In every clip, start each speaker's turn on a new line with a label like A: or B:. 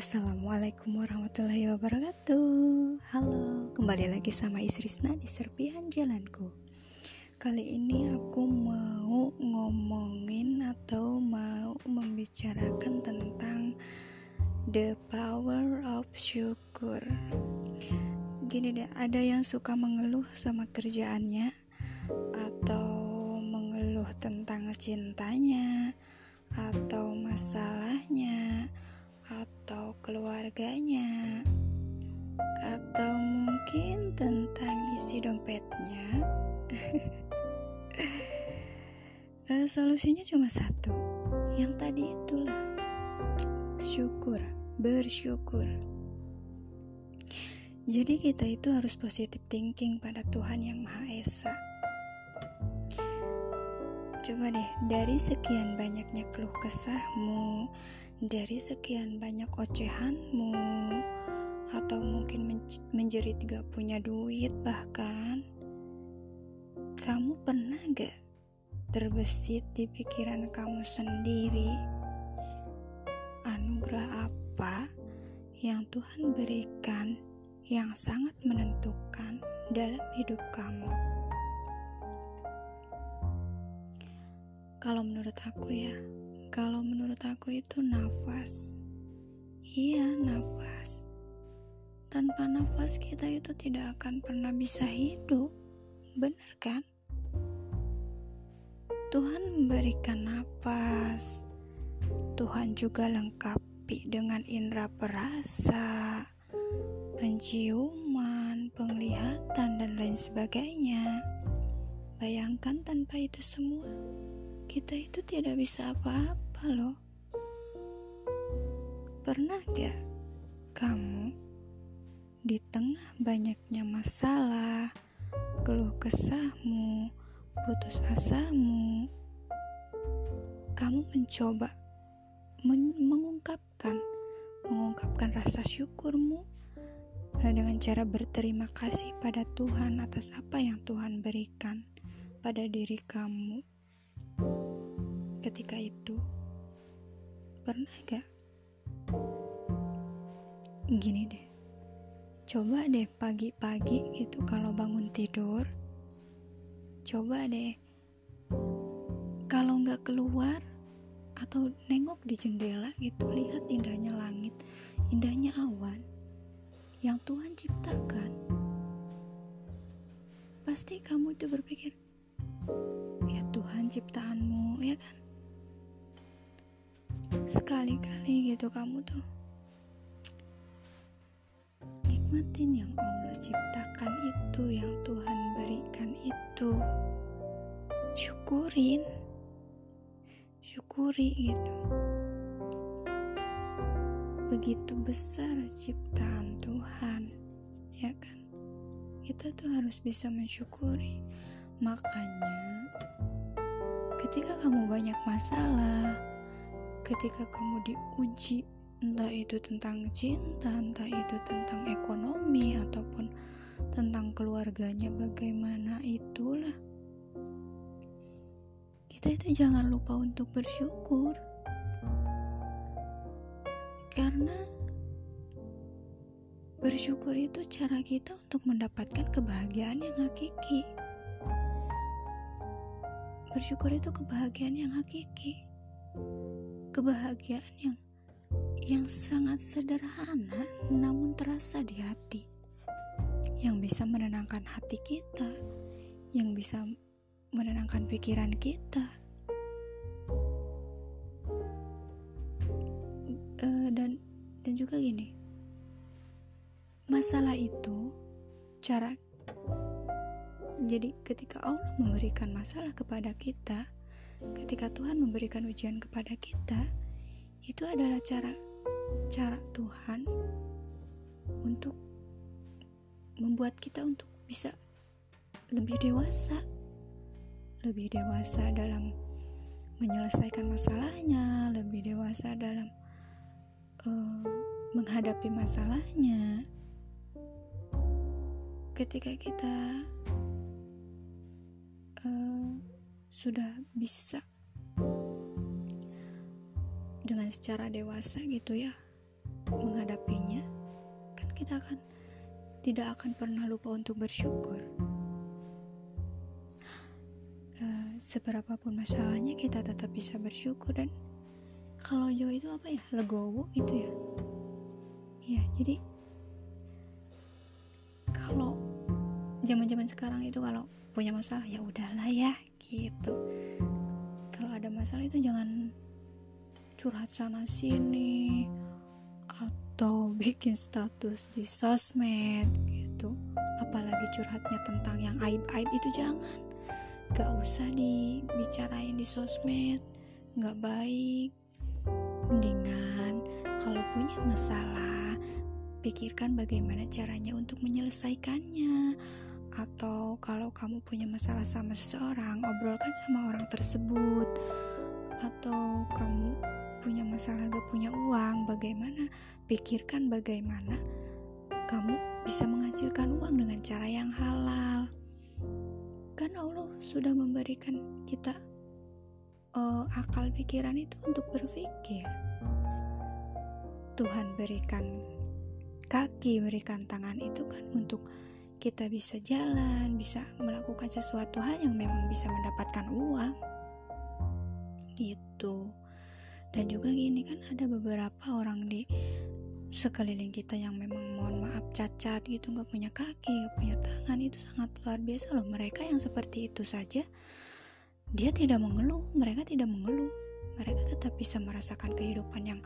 A: Assalamualaikum warahmatullahi wabarakatuh. Halo, kembali lagi sama Isrisna di Serpihan Jalanku. Kali ini aku mau ngomongin atau mau membicarakan tentang The power of syukur. Gini deh, ada yang suka mengeluh sama kerjaannya Atau mengeluh tentang cintanya Atau masalahnya keluarganya. Atau mungkin tentang isi dompetnya. Uh, solusinya cuma satu. Yang tadi itulah. Syukur. Bersyukur. Jadi kita itu harus positive thinking pada Tuhan yang Maha Esa. Coba deh, dari sekian banyaknya keluh kesahmu, dari sekian banyak ocehanmu, atau mungkin menjerit gak punya duit bahkan, kamu pernah gak terbesit di pikiran kamu sendiri? Anugerah apa yang Tuhan berikan yang sangat menentukan dalam hidup kamu? Kalau menurut aku ya, kalau menurut aku itu nafas. Iya, nafas. Tanpa nafas kita itu tidak akan pernah bisa hidup. Benar kan? Tuhan memberikan nafas. Tuhan juga lengkapi dengan indera perasa, penciuman, penglihatan, dan lain sebagainya. Bayangkan tanpa itu semua kita itu tidak bisa apa-apa loh. Pernah gak kamu di tengah banyaknya masalah, keluh kesahmu, putus asamu, kamu mencoba men mengungkapkan mengungkapkan rasa syukurmu eh, dengan cara berterima kasih pada Tuhan atas apa yang Tuhan berikan pada diri kamu ketika itu pernah gak gini deh coba deh pagi-pagi gitu kalau bangun tidur coba deh kalau nggak keluar atau nengok di jendela gitu lihat indahnya langit indahnya awan yang Tuhan ciptakan. Pasti kamu tuh berpikir ya Tuhan ciptaanmu ya kan? Sekali-kali gitu kamu tuh nikmatin yang Allah ciptakan itu yang Tuhan berikan itu. Syukurin. Syukuri gitu. Begitu besar ciptaan Tuhan ya kan? Kita tuh harus bisa mensyukuri makanya ketika kamu banyak masalah ketika kamu diuji entah itu tentang cinta, entah itu tentang ekonomi ataupun tentang keluarganya bagaimana itulah. Kita itu jangan lupa untuk bersyukur. Karena bersyukur itu cara kita untuk mendapatkan kebahagiaan yang hakiki bersyukur itu kebahagiaan yang hakiki. Kebahagiaan yang yang sangat sederhana namun terasa di hati. Yang bisa menenangkan hati kita yang bisa menenangkan pikiran kita. Uh, dan dan juga gini. Masalah itu cara jadi ketika Allah memberikan masalah kepada kita ketika Tuhan memberikan ujian kepada kita itu adalah cara cara Tuhan untuk membuat kita untuk bisa lebih dewasa. Lebih dewasa dalam menyelesaikan masalahnya lebih dewasa dalam uh, menghadapi masalahnya. Ketika kita sudah bisa. Dengan secara dewasa gitu ya menghadapinya kan kita akan tidak akan pernah lupa untuk bersyukur. Uh, seberapapun masalahnya kita tetap bisa bersyukur dan kalau Jo itu apa ya legowo gitu ya. Iya jadi zaman-zaman sekarang itu kalau punya masalah ya udahlah ya gitu. Kalau ada masalah itu jangan curhat sana sini atau bikin status di sosmed gitu. Apalagi curhatnya tentang yang aib-aib itu jangan. Gak usah dibicarain di sosmed gak baik. Mendingan kalau punya masalah pikirkan bagaimana caranya untuk menyelesaikannya atau kalau kamu punya masalah sama seseorang, obrolkan sama orang tersebut. Atau kamu punya masalah gak punya uang, bagaimana? Pikirkan bagaimana kamu bisa menghasilkan uang dengan cara yang halal. Kan Allah sudah memberikan kita uh, akal pikiran itu untuk berpikir. Tuhan berikan kaki, berikan tangan itu kan untuk kita bisa jalan, bisa melakukan sesuatu hal yang memang bisa mendapatkan uang. Gitu. Dan juga gini kan ada beberapa orang di sekeliling kita yang memang mohon maaf cacat gitu nggak punya kaki nggak punya tangan itu sangat luar biasa loh mereka yang seperti itu saja dia tidak mengeluh mereka tidak mengeluh mereka tetap bisa merasakan kehidupan yang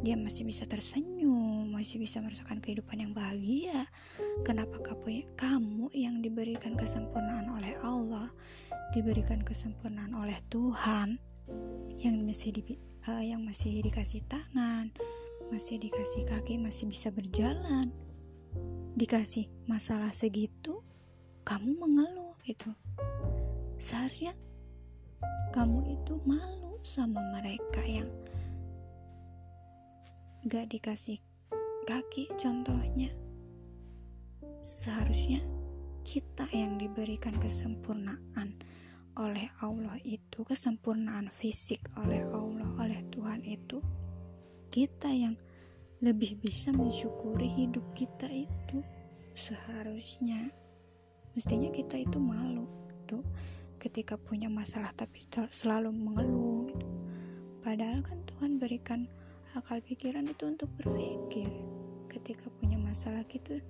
A: dia masih bisa tersenyum, masih bisa merasakan kehidupan yang bahagia. Kenapa kamu, yang diberikan kesempurnaan oleh Allah, diberikan kesempurnaan oleh Tuhan, yang masih di, uh, yang masih dikasih tangan, masih dikasih kaki, masih bisa berjalan, dikasih masalah segitu, kamu mengeluh gitu. Seharusnya kamu itu malu sama mereka yang gak dikasih kaki contohnya. Seharusnya kita yang diberikan kesempurnaan oleh Allah itu kesempurnaan fisik oleh Allah oleh Tuhan itu kita yang lebih bisa mensyukuri hidup kita itu seharusnya. Mestinya kita itu malu tuh ketika punya masalah tapi selalu mengeluh gitu. padahal kan Tuhan berikan akal pikiran itu untuk berpikir ketika punya masalah gitu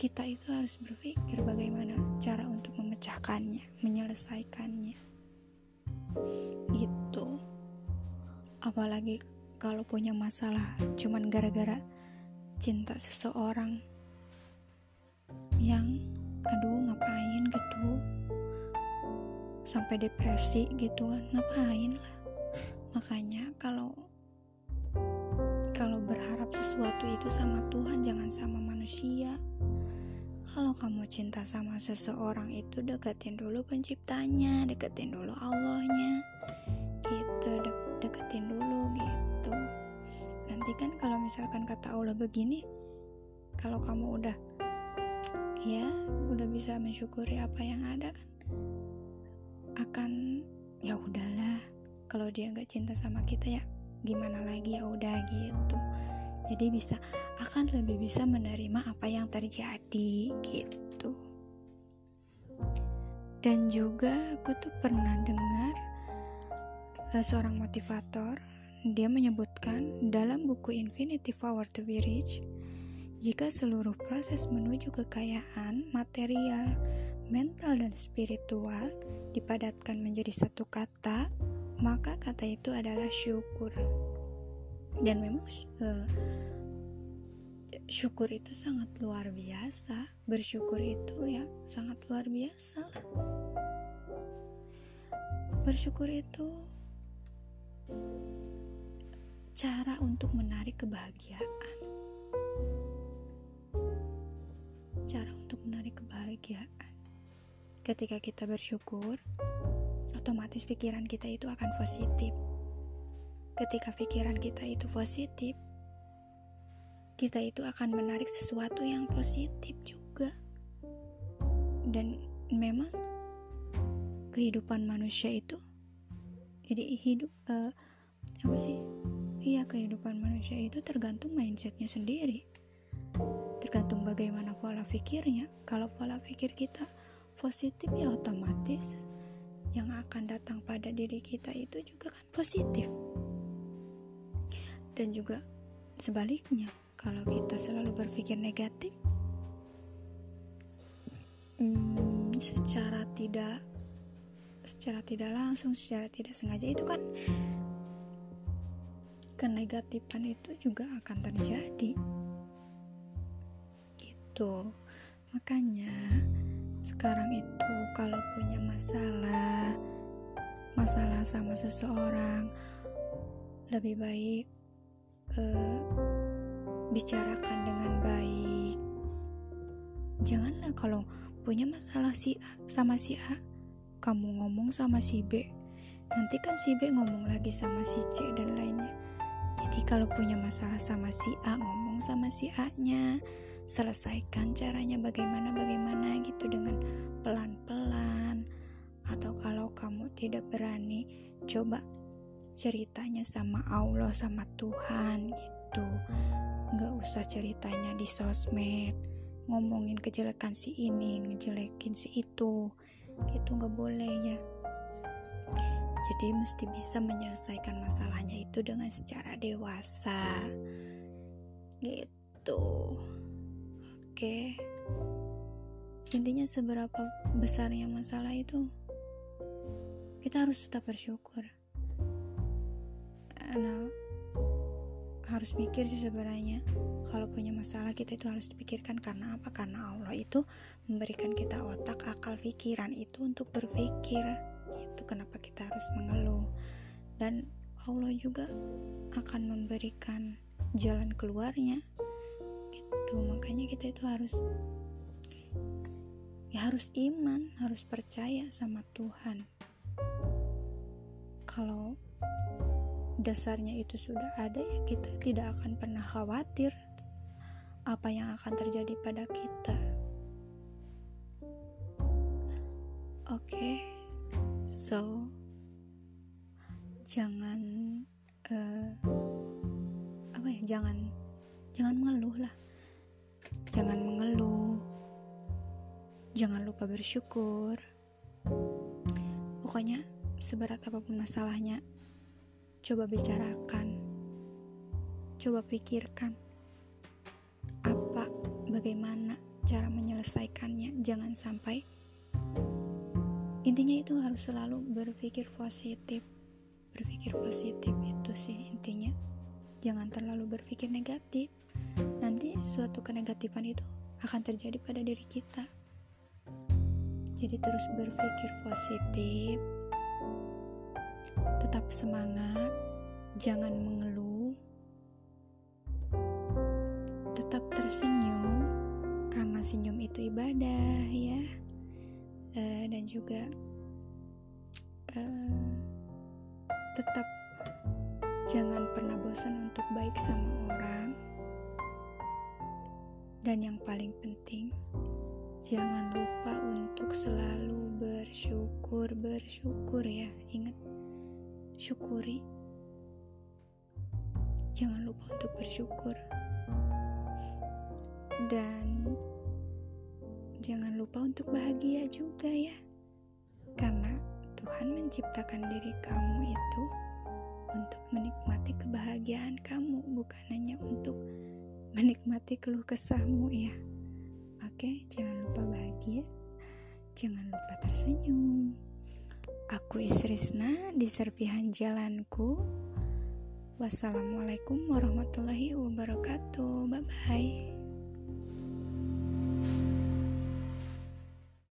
A: kita itu harus berpikir bagaimana cara untuk memecahkannya menyelesaikannya. Gitu apalagi kalau punya masalah cuman gara-gara cinta seseorang yang aduh ngapain gitu? Sampai depresi gitu kan? Ngapain lah. Makanya kalau sesuatu itu sama Tuhan, jangan sama manusia. Kalau kamu cinta sama seseorang itu deketin dulu penciptanya, deketin dulu Allahnya, gitu, de deketin dulu gitu. Nanti kan kalau misalkan kata Allah begini, kalau kamu udah ya udah bisa mensyukuri apa yang ada kan, akan ya udahlah. Kalau dia nggak cinta sama kita ya gimana lagi ya udah gitu jadi bisa akan lebih bisa menerima apa yang terjadi gitu. Dan juga aku tuh pernah dengar uh, seorang motivator dia menyebutkan dalam buku Infinity Power to Be Rich jika seluruh proses menuju kekayaan material, mental, dan spiritual dipadatkan menjadi satu kata, maka kata itu adalah syukur dan memang uh, syukur itu sangat luar biasa. Bersyukur itu ya sangat luar biasa. Bersyukur itu cara untuk menarik kebahagiaan. Cara untuk menarik kebahagiaan. Ketika kita bersyukur otomatis pikiran kita itu akan positif. Ketika pikiran kita itu positif, kita itu akan menarik sesuatu yang positif juga. Dan memang kehidupan manusia itu jadi hidup uh, apa sih? Iya, kehidupan manusia itu tergantung mindsetnya sendiri. Tergantung bagaimana pola pikirnya. Kalau pola pikir kita positif ya otomatis yang akan datang pada diri kita itu juga kan positif. Dan juga sebaliknya, kalau kita selalu berpikir negatif, hmm, secara tidak secara tidak langsung, secara tidak sengaja itu kan kenegatifan itu juga akan terjadi. Gitu. Makanya sekarang itu kalau punya masalah masalah sama seseorang lebih baik uh, bicarakan dengan baik. Janganlah kalau punya masalah si A sama si A kamu ngomong sama si B nanti kan si B ngomong lagi sama si C dan lainnya. Jadi kalau punya masalah sama si A, ngomong sama si A-nya, selesaikan caranya bagaimana-bagaimana gitu dengan pelan-pelan. Atau kalau kamu tidak berani, coba ceritanya sama Allah, sama Tuhan gitu. Nggak usah ceritanya di sosmed, ngomongin kejelekan si ini, ngejelekin si itu. Gitu nggak boleh ya. Jadi mesti bisa menyelesaikan masalahnya itu dengan secara dewasa. Gitu. Oke. Intinya seberapa besarnya masalah itu kita harus tetap bersyukur. Nah, harus mikir sih sebenarnya kalau punya masalah kita itu harus dipikirkan karena apa? Karena Allah itu memberikan kita otak akal pikiran itu untuk berpikir itu kenapa kita harus mengeluh? Dan Allah juga akan memberikan jalan keluarnya gitu. Makanya kita itu harus ya harus iman harus percaya sama Tuhan. Kalau dasarnya itu sudah ada ya kita tidak akan pernah khawatir apa yang akan terjadi pada kita. Oke okay so jangan uh, apa ya jangan jangan mengeluh lah. Jangan mengeluh. Jangan lupa bersyukur. Pokoknya seberat apa pun masalahnya coba bicarakan. Coba pikirkan. Apa bagaimana cara menyelesaikannya? Jangan sampai. Intinya itu harus selalu berpikir positif. Berpikir positif itu sih intinya. Jangan terlalu berpikir negatif. Nanti suatu kenegatifan itu akan terjadi pada diri kita. Jadi terus berpikir positif tetap semangat jangan mengeluh. Tetap tersenyum karena senyum itu ibadah ya. Uh, dan juga uh, tetap jangan pernah bosan untuk baik sama orang. Dan yang paling penting jangan lupa untuk selalu bersyukur bersyukur ya. Ingat syukuri jangan lupa untuk bersyukur dan jangan lupa untuk bahagia juga ya. Karena Tuhan menciptakan diri kamu itu untuk menikmati kebahagiaan kamu, bukan hanya untuk menikmati keluh kesahmu ya. Oke, jangan lupa bahagia. Jangan lupa tersenyum. Aku Isrisna di serpihan jalanku. Wassalamualaikum warahmatullahi wabarakatuh. Bye bye.